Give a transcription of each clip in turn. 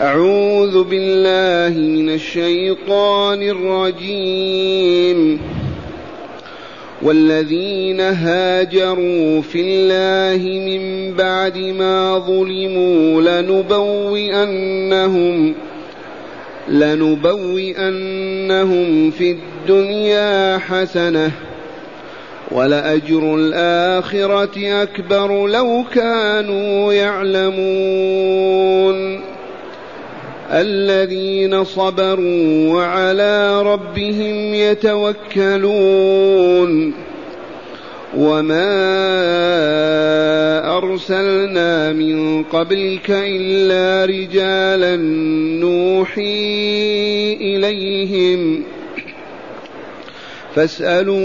أعوذ بالله من الشيطان الرجيم. والذين هاجروا في الله من بعد ما ظلموا لنبوئنهم لنبوئنهم في الدنيا حسنة ولأجر الآخرة أكبر لو كانوا يعلمون. الذين صبروا وعلى ربهم يتوكلون. وما أرسلنا من قبلك إلا رجالا نوحي إليهم. فاسألوا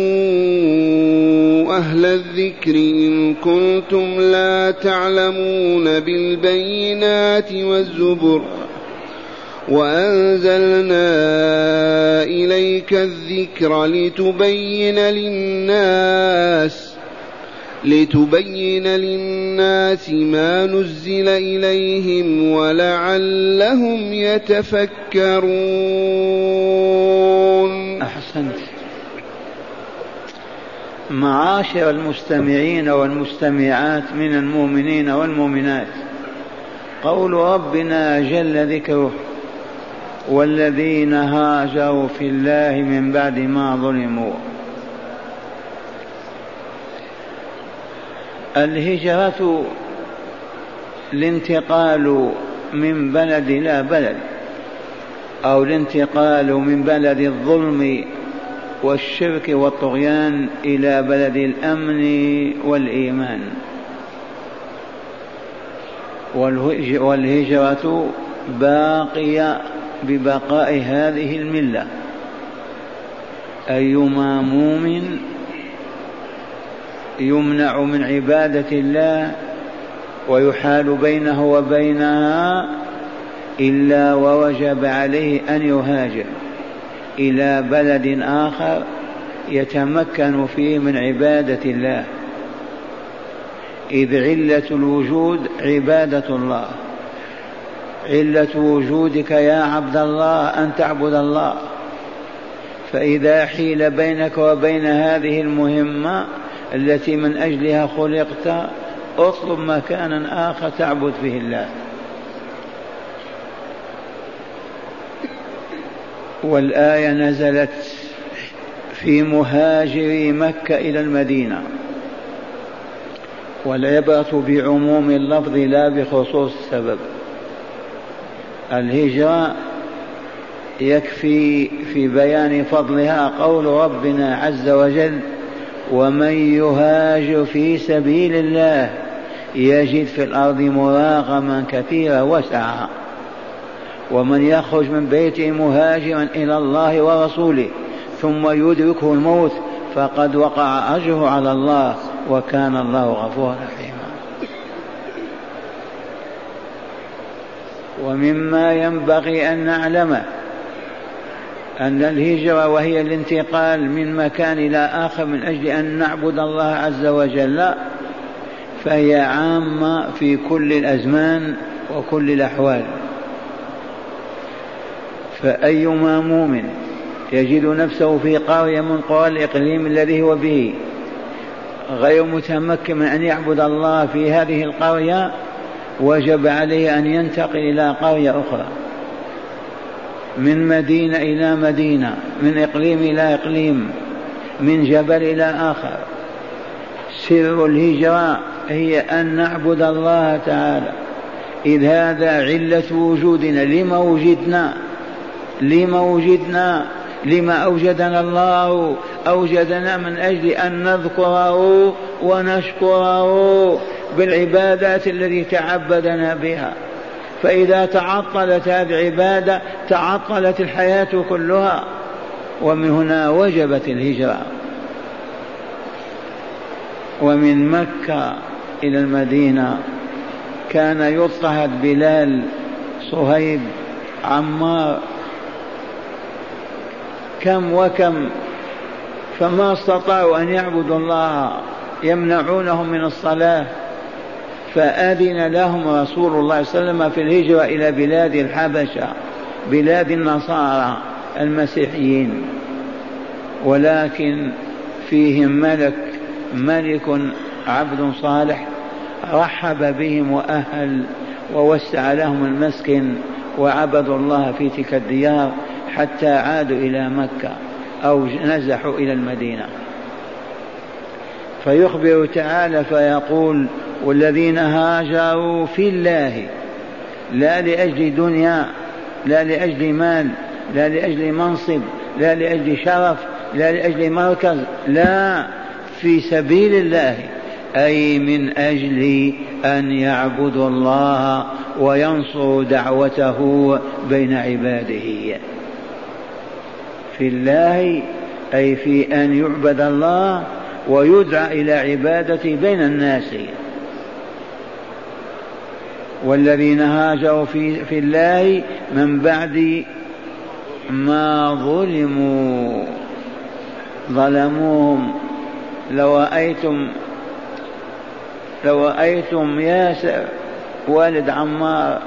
أهل الذكر إن كنتم لا تعلمون بالبينات والزبر. وأنزلنا إليك الذكر لتبين للناس لتبين للناس ما نزل إليهم ولعلهم يتفكرون. أحسنت. معاشر المستمعين والمستمعات من المؤمنين والمؤمنات قول ربنا جل ذكره. والذين هاجروا في الله من بعد ما ظلموا. الهجرة الانتقال من بلد إلى بلد أو الانتقال من بلد الظلم والشرك والطغيان إلى بلد الأمن والإيمان. والهجرة باقية ببقاء هذه الملة. أيما مؤمن يمنع من عبادة الله ويحال بينه وبينها إلا ووجب عليه أن يهاجر إلى بلد آخر يتمكن فيه من عبادة الله. إذ علة الوجود عبادة الله. علة وجودك يا عبد الله أن تعبد الله. فإذا حيل بينك وبين هذه المهمة التي من أجلها خلقت اطلب مكانا آخر تعبد فيه الله. والآية نزلت في مهاجري مكة إلى المدينة. والعبرة بعموم اللفظ لا بخصوص السبب. الهجرة يكفي في بيان فضلها قول ربنا عز وجل ومن يهاجر في سبيل الله يجد في الأرض مراغما كثيرا وسعا. ومن يخرج من بيته مهاجرا إلى الله ورسوله ثم يدركه الموت فقد وقع أجره على الله وكان الله غفورا رحيما. ومما ينبغي أن نعلمه أن الهجرة وهي الانتقال من مكان إلى آخر من أجل أن نعبد الله عز وجل فهي عامة في كل الأزمان وكل الأحوال. فأيما مؤمن يجد نفسه في قرية من قرى الإقليم الذي هو به غير متمكن من أن يعبد الله في هذه القرية وجب عليه أن ينتقل إلى قرية أخرى. من مدينة إلى مدينة من إقليم إلى إقليم من جبل إلى آخر. سر الهجرة هي أن نعبد الله تعالى. إذ هذا علة وجودنا. لما وجدنا؟ لما وجدنا؟ لما أوجدنا الله؟ أوجدنا من أجل أن نذكره ونشكره. بالعبادات التي تعبدنا بها. فإذا تعطلت هذه العبادة تعطلت الحياة كلها. ومن هنا وجبت الهجرة. ومن مكة إلى المدينة كان يضطهد بلال صهيب عمار. كم وكم فما استطاعوا أن يعبدوا الله يمنعونهم من الصلاة. فأذن لهم رسول الله صلى الله عليه وسلم في الهجرة إلى بلاد الحبشة بلاد النصارى المسيحيين. ولكن فيهم ملك ملك عبد صالح رحب بهم وأهل ووسع لهم المسكن وعبدوا الله في تلك الديار حتى عادوا إلى مكة أو نزحوا إلى المدينة. فيخبر تعالى فيقول والذين هاجروا في الله لا لأجل دنيا لا لأجل مال لا لأجل منصب لا لأجل شرف لا لأجل مركز لا في سبيل الله أي من أجل أن يعبدوا الله وينصروا دعوته بين عباده. في الله أي في أن يعبد الله ويدعى إلى عبادته بين الناس. والذين هاجروا في, في الله من بعد ما ظلموا. ظلموهم. لو رأيتم لو رأيتم ياسر والد عمار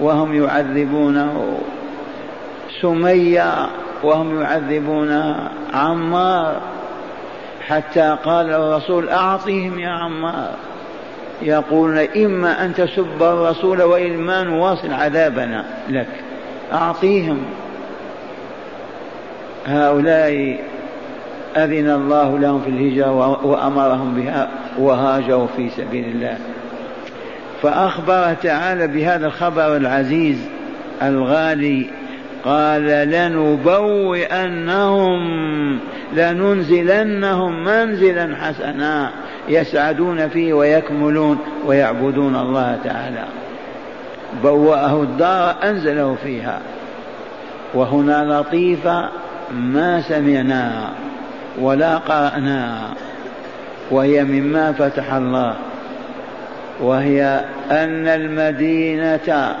وهم يعذبونه. سمية وهم يعذبون عمار. حتى قال الرسول أعطيهم يا عمار. يقولون إما أن تسب الرسول وإما نواصل عذابنا لك. أعطيهم. هؤلاء أذن الله لهم في الهجرة وأمرهم بها وهاجروا في سبيل الله. فأخبر تعالى بهذا الخبر العزيز الغالي قال لنبوئنهم لننزلنهم منزلا حسنا يسعدون فيه ويكملون ويعبدون الله تعالى. بوأه الدار أنزله فيها. وهنا لطيفة ما سمعناها ولا قرأناها وهي مما فتح الله. وهي أن المدينة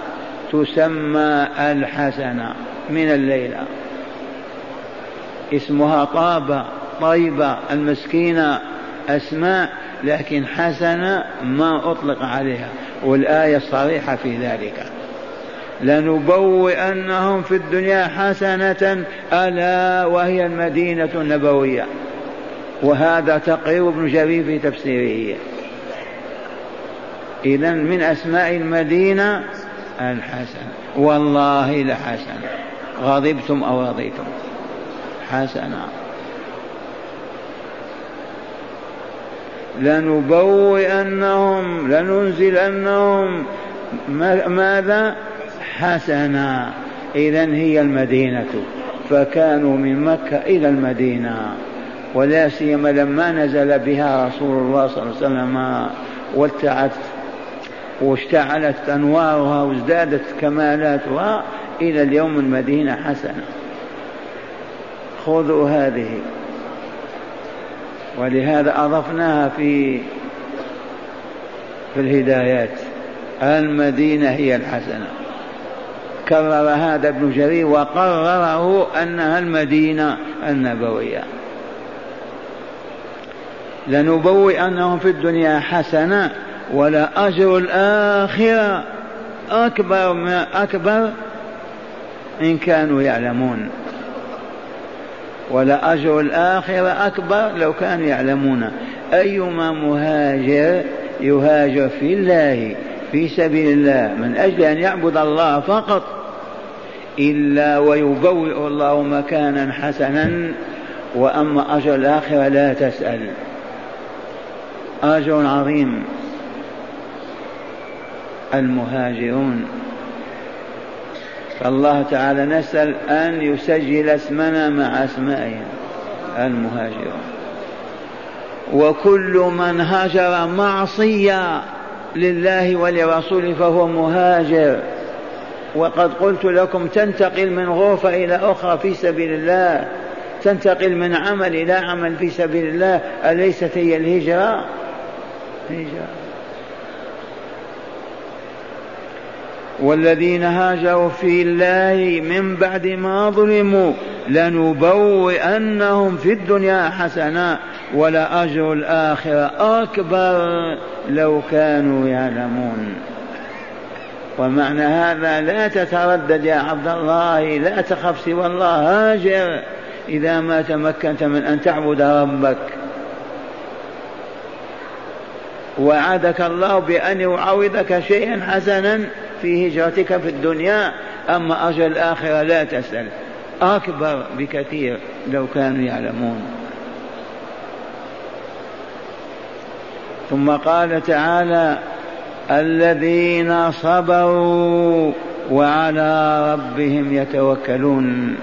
تسمى الحسنة. من الليلة. اسمها طابة طيبة المسكينة أسماء لكن حسنة ما أطلق عليها والآية صريحة في ذلك. لنبوئنهم في الدنيا حسنة ألا وهي المدينة النبوية. وهذا تقرير ابن جرير في تفسيره. إذا من أسماء المدينة الحسن. والله لحسن. غضبتم أو رضيتم. حسنا لنبوئنهم لننزلنهم. ماذا؟ حسنا إذا هي المدينة. فكانوا من مكة إلى المدينة. ولا سيما لما نزل بها رسول الله صلى الله عليه وسلم واتعت واشتعلت أنوارها وازدادت كمالاتها. إلى اليوم المدينة حسنة. خذوا هذه. ولهذا أضفناها في في الهدايات. المدينة هي الحسنة. كرر هذا ابن جرير وقرره أنها المدينة النبوية. لنبوئنهم في الدنيا حسنة ولا أجر الآخرة أكبر ما أكبر إن كانوا يعلمون. ولا أجر الآخرة أكبر لو كانوا يعلمون. أيما مهاجر يهاجر في الله في سبيل الله من أجل أن يعبد الله فقط إلا ويبوئ الله مكانا حسنا. وأما أجر الآخرة لا تسأل. أجر عظيم. المهاجرون. فالله تعالى نسأل أن يسجل اسمنا مع أسمائهم المهاجرون وكل من هاجر معصية لله ولرسوله فهو مهاجر. وقد قلت لكم تنتقل من غرفة إلى أخرى في سبيل الله تنتقل من عمل إلى عمل في سبيل الله. أليست هي الهجرة؟ هجرة. والذين هاجروا في الله من بعد ما ظلموا لنبوئنهم في الدنيا حسنة ولأجر الآخرة أكبر لو كانوا يعلمون. ومعنى هذا لا تتردد يا عبد الله لا تخف سوى الله هاجر إذا ما تمكنت من أن تعبد ربك. وعدك الله بأن يعوضك شيئا حسنا في هجرتك في الدنيا أما أجل الآخرة لا تسأل. أكبر بكثير لو كانوا يعلمون. ثم قال تعالى الذين صبروا وعلى ربهم يتوكلون.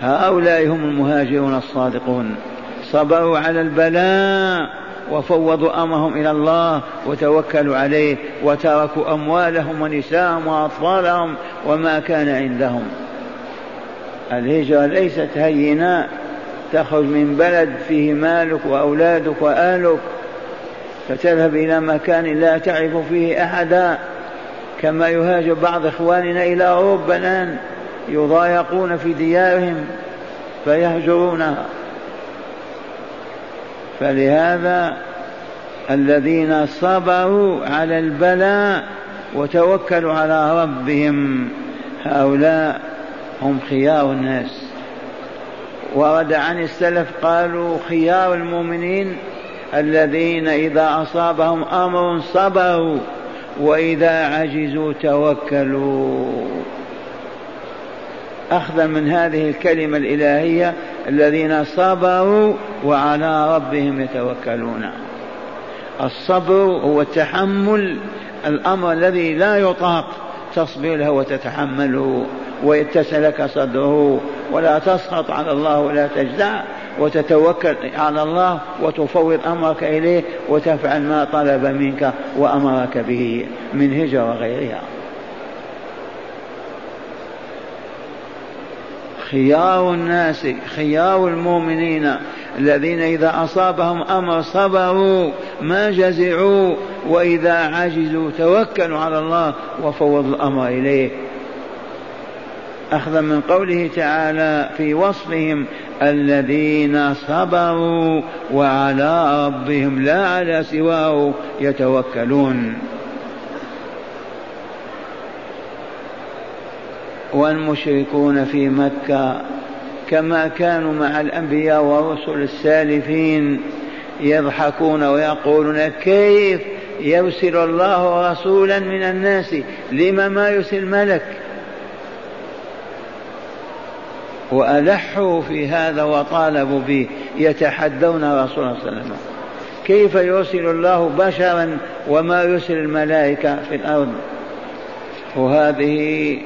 هؤلاء هم المهاجرون الصادقون. صبروا على البلاء. وفوضوا أمرهم إلى الله وتوكلوا عليه وتركوا أموالهم ونساءهم وأطفالهم وما كان عندهم. الهجرة ليست هينة تخرج من بلد فيه مالك وأولادك وأهلك فتذهب إلى مكان لا تعرف فيه أحدا. كما يهاجر بعض إخواننا إلى أوروبا الآن يضايقون في ديارهم فيهجرونها. فلهذا الذين صبروا على البلاء وتوكلوا على ربهم هؤلاء هم خيار الناس. ورد عن السلف قالوا خيار المؤمنين الذين إذا أصابهم أمر صبروا وإذا عجزوا توكلوا. أخذا من هذه الكلمة الإلهية الذين صبروا وعلى ربهم يتوكلون. الصبر هو التحمل الأمر الذي لا يطاق. تصبر له وتتحمله ويتسع لك صدره ولا تسخط على الله ولا تجزع وتتوكل على الله وتفوض أمرك إليه وتفعل ما طلب منك وأمرك به من هجرة وغيرها. خيار الناس خيار المؤمنين الذين إذا أصابهم أمر صبروا ما جزعوا وإذا عجزوا توكلوا على الله وفوضوا الأمر إليه. أخذا من قوله تعالى في وصفهم الذين صبروا وعلى ربهم لا على سواه يتوكلون. والمشركون في مكة كما كانوا مع الأنبياء والرسل السالفين يضحكون ويقولون كيف يرسل الله رسولا من الناس؟ لما ما يرسل ملك. وألحوا في هذا وطالبوا به يتحدون رسول الله صلى الله عليه وسلم. كيف يرسل الله بشرا وما يرسل الملائكة في الأرض؟ وهذه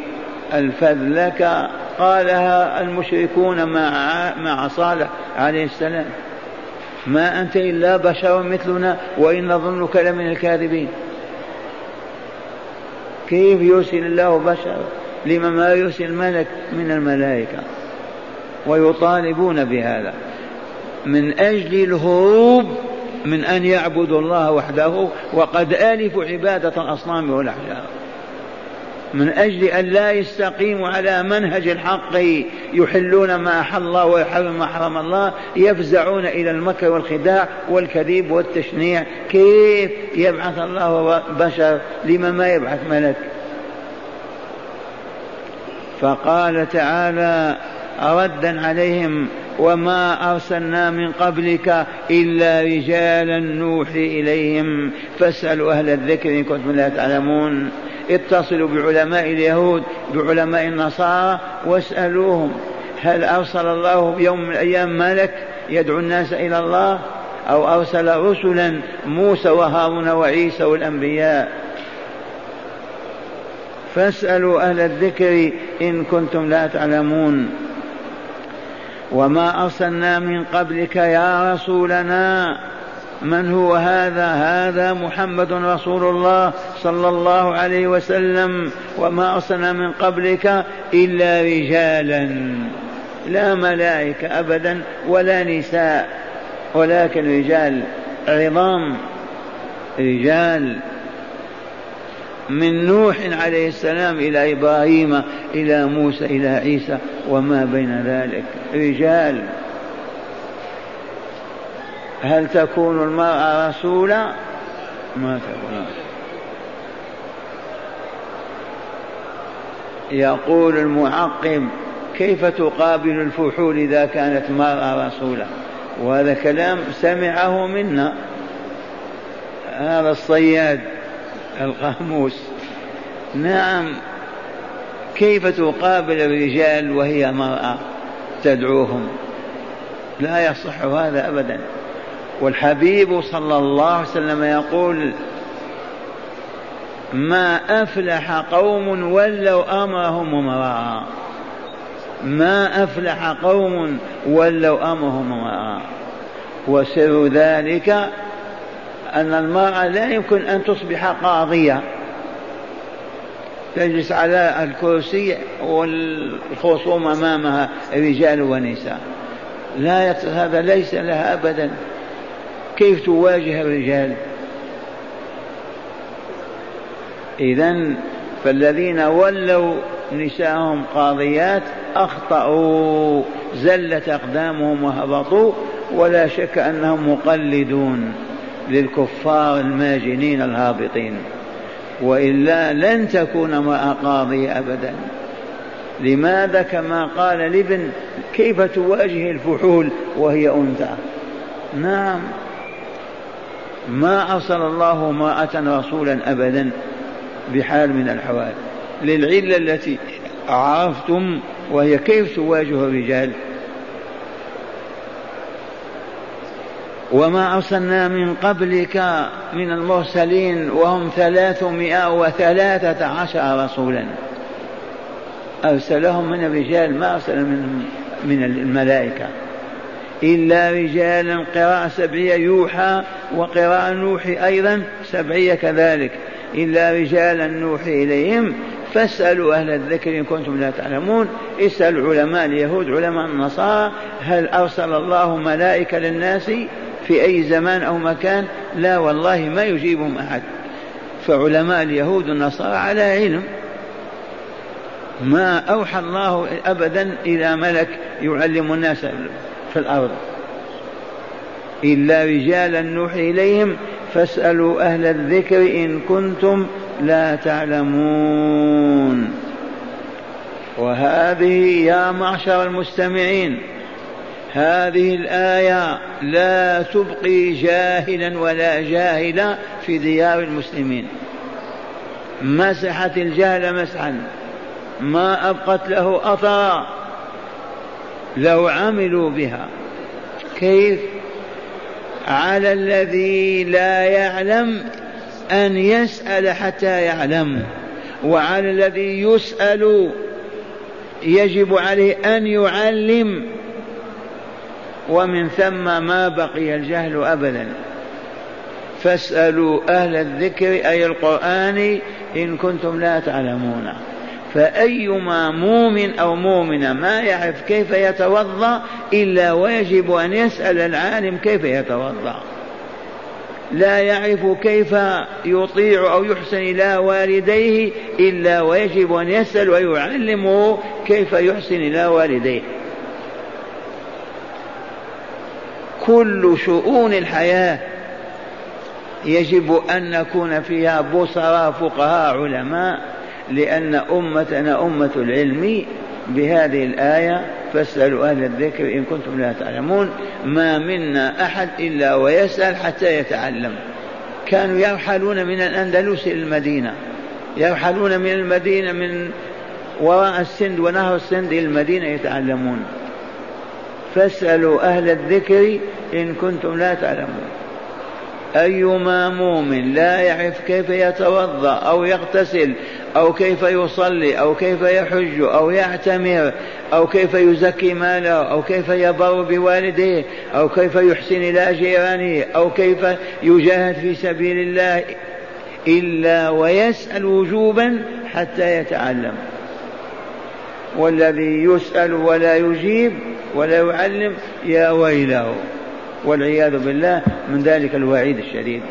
الفذلكة قالها المشركون مع مع صالح عليه السلام. ما أنت إلا بشر مثلنا وإن نظنك لمن الكاذبين. كيف يرسل الله بشرا لما ما يرسل ملك من الملائكة. ويطالبون بهذا. من أجل الهروب من أن يعبدوا الله وحده وقد آلفوا عبادة الأصنام والأحجار. من أجل أن لا يستقيموا على منهج الحق يحلون ما أحل الله ويحرم ما حرم الله يفزعون إلى المكر والخداع والكذب والتشنيع. كيف يبعث الله بشر لما ما يبعث ملك؟ فقال تعالى ردا عليهم وما أرسلنا من قبلك إلا رجالا نوحي إليهم. فاسألوا أهل الذكر إن كنتم لا تعلمون. اتصلوا بعلماء اليهود بعلماء النصارى واسألوهم هل أرسل الله يوم من الأيام ملك يدعو الناس إلى الله؟ أو أرسل رسلا موسى وهارون وعيسى والأنبياء؟ فاسألوا أهل الذكر إن كنتم لا تعلمون. وما أرسلنا من قبلك يا رسولنا من هو هذا؟ هذا محمد رسول الله صلى الله عليه وسلم. وما ارسلنا من قبلك إلا رجالا. لا ملائكة ابدا ولا نساء. ولكن رجال عظام. رجال. من نوح عليه السلام إلى إبراهيم إلى موسى إلى عيسى وما بين ذلك. رجال. هل تكون المرأة رسولا؟ ما تكون يقول المعقب كيف تقابل الفحول إذا كانت مرأة رسولا؟ وهذا كلام سمعه منا. هذا الصياد القاموس. نعم كيف تقابل الرجال وهي مرأة تدعوهم؟ لا يصح هذا أبدا. والحبيب صلى الله عليه وسلم يقول ما أفلح قوم ولوا أمرهم امرأة. ما أفلح قوم ولوا أمرهم امرأة. وسر ذلك أن المرأة لا يمكن أن تصبح قاضية. تجلس على الكرسي والخصوم أمامها رجال ونساء. لا. هذا ليس لها أبدا. كيف تواجه الرجال؟ إذا فالذين ولوا نساءهم قاضيات أخطأوا زلت أقدامهم وهبطوا ولا شك أنهم مقلدون للكفار الماجنين الهابطين. وإلا لن تكون امرأة قاضية أبدا. لماذا كما قال لابن كيف تواجه الفحول وهي أنثى؟ نعم. ما أرسل الله امرأة رسولا أبدا بحال من الحوال للعلة التي عرفتم وهي كيف تواجه الرجال. وما أرسلنا من قبلك من المرسلين وهم ثلاثمائة وثلاثة عشر رسولا. أرسلهم من الرجال ما أرسل من من الملائكة. إلا رجالا قراءة سبعية يوحى وقراءة نوحي أيضا سبعية كذلك. إلا رجالا نوحي إليهم فاسألوا أهل الذكر إن كنتم لا تعلمون. اسألوا علماء اليهود علماء النصارى هل أرسل الله ملائكة للناس في أي زمان أو مكان؟ لا والله ما يجيبهم أحد. فعلماء اليهود والنصارى على علم. ما أوحى الله أبدا إلى ملك يعلم الناس في الأرض. إلا رجالا نوحي إليهم فاسألوا أهل الذكر إن كنتم لا تعلمون. وهذه يا معشر المستمعين هذه الآية لا تبقي جاهلا ولا جاهلا في ديار المسلمين. مسحت الجهل مسحا ما أبقت له أثرا. لو عملوا بها. كيف؟ على الذي لا يعلم أن يسأل حتى يعلم. وعلى الذي يسأل يجب عليه أن يعلم. ومن ثم ما بقي الجهل أبدا. فاسألوا أهل الذكر أي القرآن إن كنتم لا تعلمون. فأيما مؤمن أو مؤمنة ما يعرف كيف يتوضأ إلا ويجب أن يسأل العالم كيف يتوضأ. لا يعرف كيف يطيع أو يحسن إلى والديه إلا ويجب أن يسأل ويعلمه كيف يحسن إلى والديه. كل شؤون الحياة يجب أن نكون فيها بصراء فقهاء علماء. لأن أمتنا أمة العلم بهذه الآية فاسألوا أهل الذكر إن كنتم لا تعلمون. ما منا أحد إلا ويسأل حتى يتعلم. كانوا يرحلون من الأندلس إلى المدينة. يرحلون من المدينة من وراء السند ونهر السند إلى المدينة يتعلمون. فاسألوا أهل الذكر إن كنتم لا تعلمون. أيما مؤمن لا يعرف كيف يتوضأ أو يغتسل أو كيف يصلي أو كيف يحج أو يعتمر أو كيف يزكي ماله أو كيف يبر بوالديه أو كيف يحسن إلى جيرانه أو كيف يجاهد في سبيل الله إلا ويسأل وجوبا حتى يتعلم. والذي يسأل ولا يجيب ولا يعلم يا ويله. والعياذ بالله من ذلك الوعيد الشديد.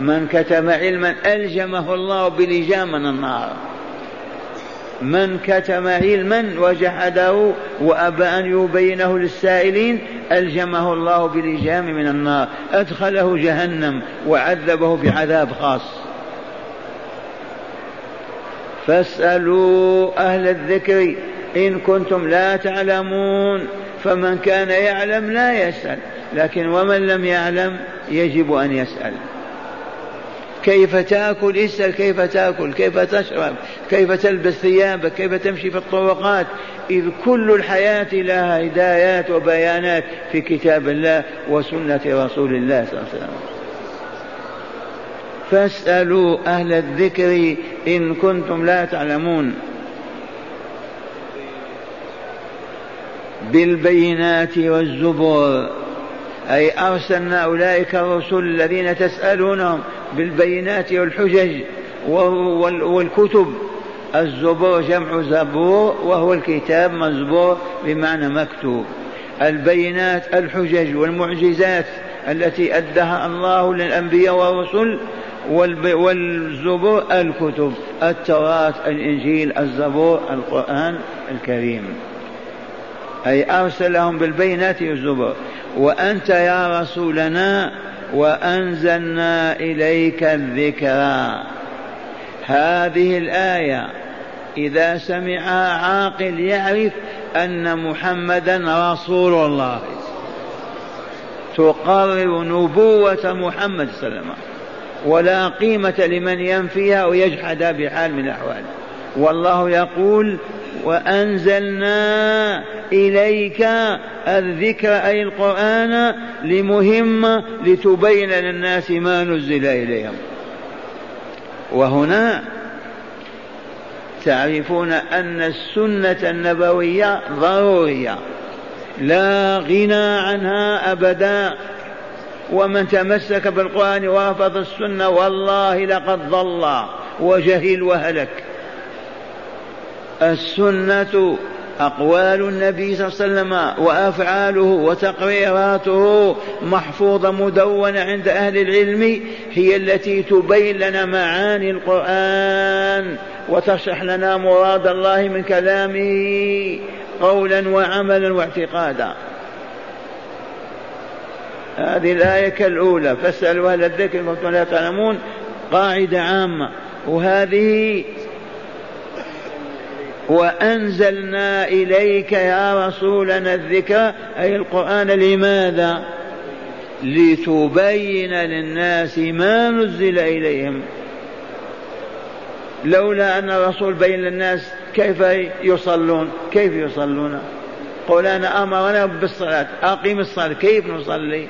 من كتم علما ألجمه الله بلجام من النار. من كتم علما وجحده وأبى أن يبينه للسائلين ألجمه الله بلجام من النار. أدخله جهنم وعذبه بعذاب خاص. فاسألوا أهل الذكر إن كنتم لا تعلمون. فمن كان يعلم لا يسأل لكن ومن لم يعلم يجب أن يسأل. كيف تأكل؟ اسال كيف تأكل؟ كيف تشرب؟ كيف تلبس ثيابك؟ كيف تمشي في الطرقات؟ إذ كل الحياة لها هدايات وبيانات في كتاب الله وسنة رسول الله صلى الله عليه وسلم. فاسألوا أهل الذكر إن كنتم لا تعلمون. بالبينات والزبور. أي أرسلنا أولئك الرسل الذين تسألونهم بالبينات والحجج والكتب. الزبور جمع زبور وهو الكتاب مزبور بمعنى مكتوب. البينات الحجج والمعجزات التي أدها الله للأنبياء والرسل والزبور الكتب. التوراة الإنجيل الزبور القرآن الكريم. أي أرسلهم بالبينات والزبور. وأنت يا رسولنا وأنزلنا إليك الذكرى. هذه الآية إذا سمعها عاقل يعرف أن محمدا رسول الله. تقرر نبوة محمد صلى الله عليه وسلم. ولا قيمة لمن ينفيها ويجحد بحال من الأحوال. والله يقول وأنزلنا إليك الذكر أي القرآن لمهمة لتبين للناس ما نزل إليهم. وهنا تعرفون أن السنة النبوية ضرورية. لا غنى عنها أبدا. ومن تمسك بالقرآن ورفض السنة والله لقد ضل وجهل وهلك. السنة أقوال النبي صلى الله عليه وسلم وأفعاله وتقريراته محفوظة مدونة عند أهل العلم هي التي تبين لنا معاني القرآن وتشرح لنا مراد الله من كلامه قولا وعملا واعتقادا. هذه الآية كالأولى. فاسألوا أهل الذكر كنتم لا تعلمون. قاعدة عامة. وهذه وأنزلنا إليك يا رسولنا الذكر أي القرآن لماذا؟ لتبين للناس ما نزل إليهم. لولا أن الرسول بين للناس كيف يصلون كيف يصلون؟ قل أنا أمرنا بالصلاة أقيم الصلاة كيف نصلي؟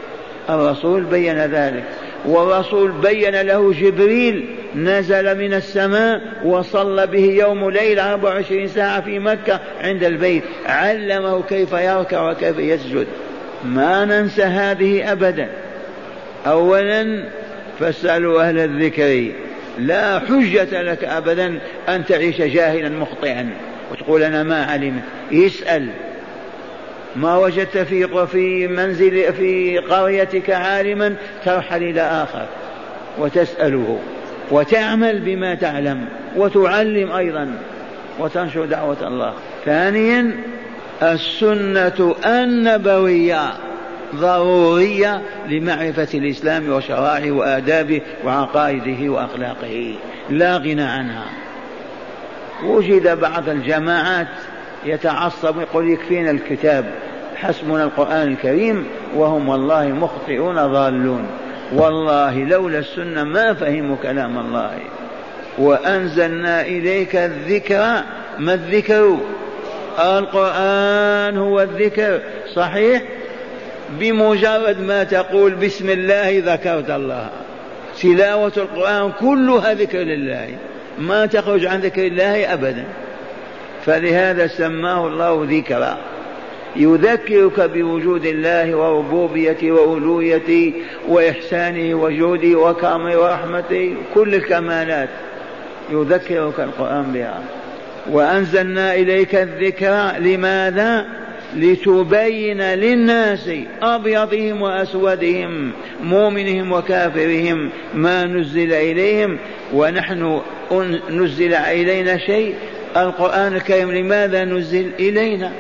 الرسول بين ذلك. والرسول بين له جبريل نزل من السماء وصلى به يوم ليل 24 ساعة في مكة عند البيت. علمه كيف يركع وكيف يسجد. ما ننسى هذه أبدا. أولا فاسألوا أهل الذكر لا حجة لك أبدا أن تعيش جاهلا مخطئا. وتقول أنا ما علمت. يسأل ما وجدت في في منزل في قريتك عالما ترحل إلى آخر وتسأله وتعمل بما تعلم وتعلم أيضا وتنشر دعوة الله. ثانيا السنة النبوية ضرورية لمعرفة الإسلام وشرائعه وآدابه وعقائده وأخلاقه. لا غنى عنها. وجد بعض الجماعات يتعصب يقول يكفينا الكتاب حسبنا القرآن الكريم وهم والله مخطئون ضالون. والله لولا السنة ما فهموا كلام الله. وأنزلنا إليك الذكر ما الذكر؟ القرآن هو الذكر. صحيح؟ بمجرد ما تقول بسم الله ذكرت الله. تلاوة القرآن كلها ذكر لله. ما تخرج عن ذكر الله أبدا. فلهذا سماه الله ذكرا. يذكرك بوجود الله وربوبيته وألوهيته وإحسانه وجوده وكرمه ورحمته كل الكمالات. يذكرك القرآن بها. وأنزلنا إليك الذكر لماذا؟ لتبين للناس أبيضهم وأسودهم مؤمنهم وكافرهم ما نزل إليهم ونحن نزل إلينا شيء القرآن الكريم لماذا نزل إلينا؟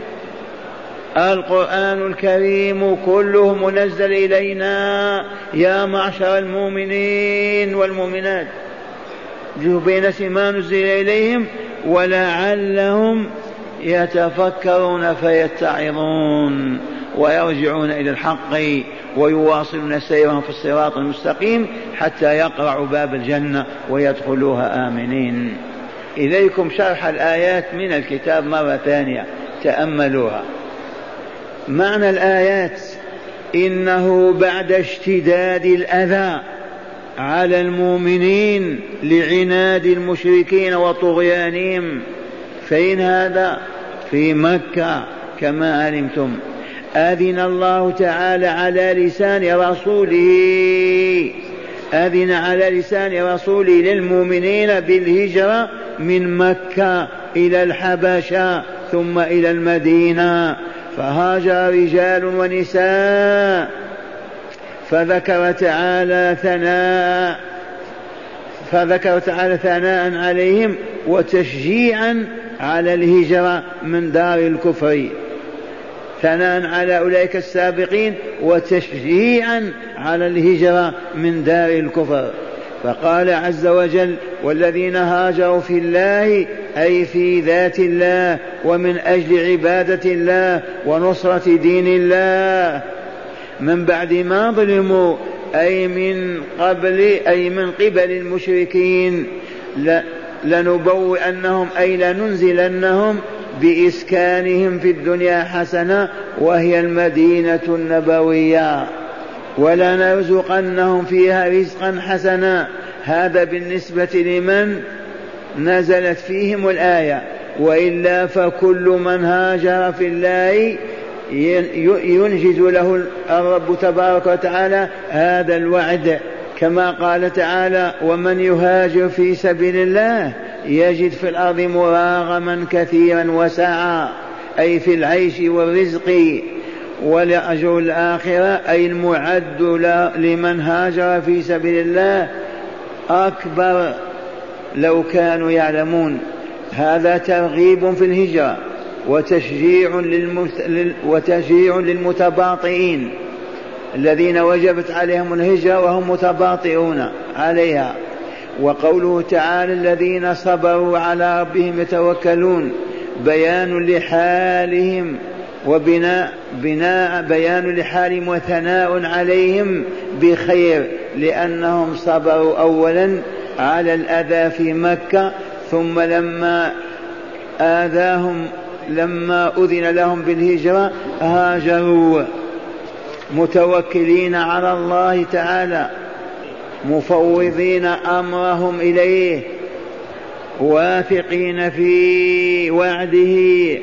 القرآن الكريم كله منزل إلينا يا معشر المؤمنين والمؤمنات. بين ما نزل إليهم ولعلهم يتفكرون فيتعظون ويرجعون إلى الحق ويواصلون سيرهم في الصراط المستقيم حتى يقرعوا باب الجنة ويدخلوها آمنين. إليكم شرح الآيات من الكتاب مرة ثانية. تأملوها. معنى الآيات إنه بعد اشتداد الأذى على المؤمنين لعناد المشركين وطغيانهم. فإن هذا في مكة كما علمتم. أذن الله تعالى على لسان رسوله. أذن على لسان رسوله للمؤمنين بالهجرة من مكة إلى الحبشة ثم إلى المدينة. فهاجر رجال ونساء فذكر تعالى ثناء فذكر تعالى ثناء عليهم وتشجيعا على الهجرة من دار الكفر. ثناء على أولئك السابقين وتشجيعا على الهجرة من دار الكفر. فقال عز وجل والذين هاجروا في الله أي في ذات الله ومن أجل عبادة الله ونصرة دين الله. من بعد ما ظلموا أي من قبل أي من قبل المشركين لنبوئنهم أي لننزلنهم بإسكانهم في الدنيا حسنة وهي المدينة النبوية. ولنرزقنهم فيها رزقا حسنا. هذا بالنسبة لمن نزلت فيهم الآية. وإلا فكل من هاجر في الله ينجز له الرب تبارك وتعالى هذا الوعد. كما قال تعالى ومن يهاجر في سبيل الله يجد في الأرض مراغما كثيرا وسعا أي في العيش والرزق. ولاجر الآخرة أي المعد لمن هاجر في سبيل الله أكبر لو كانوا يعلمون. هذا ترغيب في الهجرة وتشجيع, وتشجيع للمتباطئين الذين وجبت عليهم الهجرة وهم متباطئون عليها. وقوله تعالى الذين صبروا على ربهم يتوكلون بيان لحالهم وبناء بناء بيان لحالهم وثناء عليهم بخير لأنهم صبروا أولا على الأذى في مكة ثم لما آذاهم لما أذن لهم بالهجرة هاجروا متوكلين على الله تعالى. مفوضين أمرهم إليه واثقين في وعده.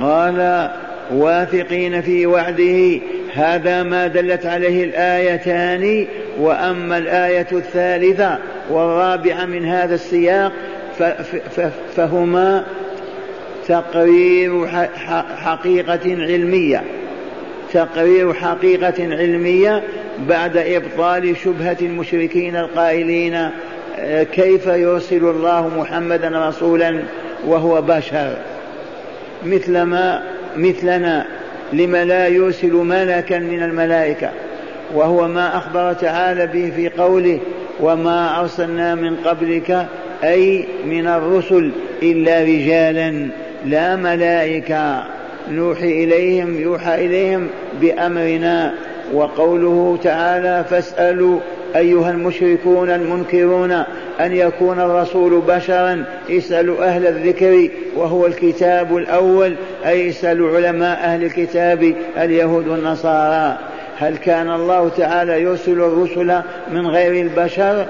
قال واثقين في وعده. هذا ما دلت عليه الآيتان وأما الآية الثالثة والرابعة من هذا السياق فهما تقرير حقيقة علمية. تقرير حقيقة علمية بعد إبطال شبهة المشركين القائلين آه، كيف يرسل الله محمدا رسولا وهو بشر؟ مثلما مثلنا لم لا يرسل ملكا من الملائكة وهو ما أخبر تعالى به في قوله وما أرسلنا من قبلك أي من الرسل إلا رجالا لا ملائكة. نوحي إليهم يوحى إليهم بأمرنا. وقوله تعالى فاسألوا أيها المشركون المنكرون أن يكون الرسول بشرا اسألوا أهل الذكر وهو الكتاب الأول أي اسألوا علماء أهل الكتاب اليهود والنصارى. هل كان الله تعالى يرسل الرسل من غير البشر؟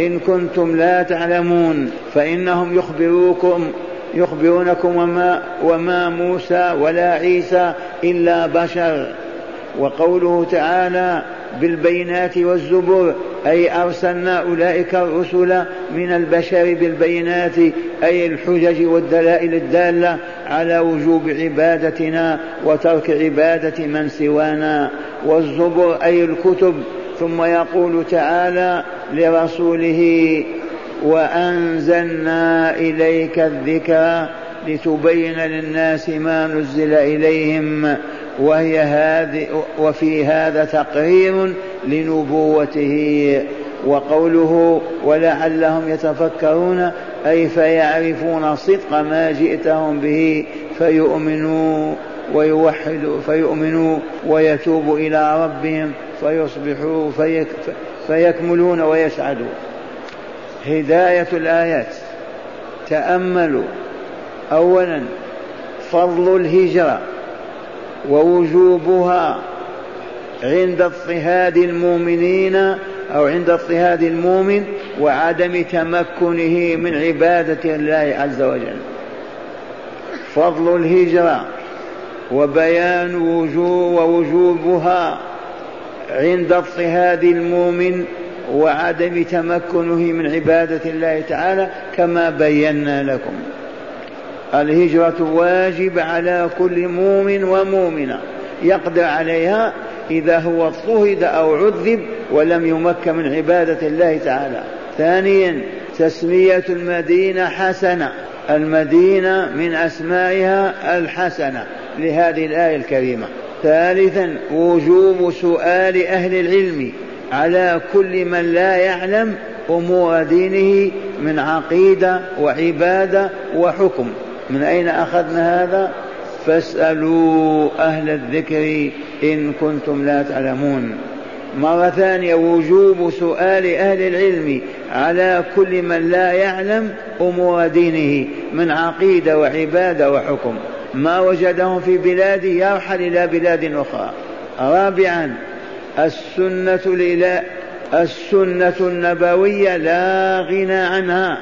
إن كنتم لا تعلمون فإنهم يخبروكم يخبرونكم وما, وما موسى ولا عيسى إلا بشر. وقوله تعالى بالبينات والزبر أي أرسلنا أولئك الرسل من البشر بالبينات أي الحجج والدلائل الدالة على وجوب عبادتنا وترك عبادة من سوانا. والزبر أي الكتب ثم يقول تعالى لرسوله وأنزلنا إليك الذكر لتبين للناس ما نزل إليهم. وهي هذه وفي هذا تقرير لنبوته وقوله ولعلهم يتفكرون أي فيعرفون صدق ما جئتهم به فيؤمنوا ويوحدوا فيؤمنوا ويتوبوا إلى ربهم فيصبحوا فيك فيكملون ويسعدوا. هداية الآيات. تأملوا. أولا فضل الهجرة. ووجوبها عند اضطهاد المؤمنين أو عند اضطهاد المؤمن وعدم تمكنه من عبادة الله عز وجل. فضل الهجرة وبيان وجوب ووجوبها عند اضطهاد المؤمن وعدم تمكنه من عبادة الله تعالى كما بينا لكم. الهجرة واجب على كل مؤمن ومؤمنة. يقدر عليها إذا هو اضطهد أو عذب ولم يمكن من عبادة الله تعالى. ثانيا تسمية المدينة حسنة. المدينة من أسمائها الحسنة لهذه الآية الكريمة. ثالثا وجوب سؤال أهل العلم على كل من لا يعلم أمور دينه من عقيدة وعبادة وحكم. من أين أخذنا هذا؟ فاسألوا أهل الذكر إن كنتم لا تعلمون. مرة ثانية وجوب سؤال أهل العلم على كل من لا يعلم أمور دينه من عقيدة وعبادة وحكم. ما وجدهم في بلاده يرحل إلى بلاد أخرى. رابعا السنة السنة النبوية لا غنى عنها.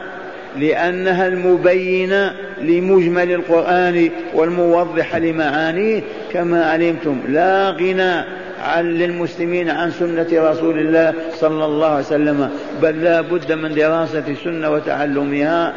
لأنها المبينة لمجمل القرآن والموضحة لمعانيه كما علمتم. لا غنى عن للمسلمين عن سنة رسول الله صلى الله عليه وسلم بل لا بد من دراسة السنة وتعلمها.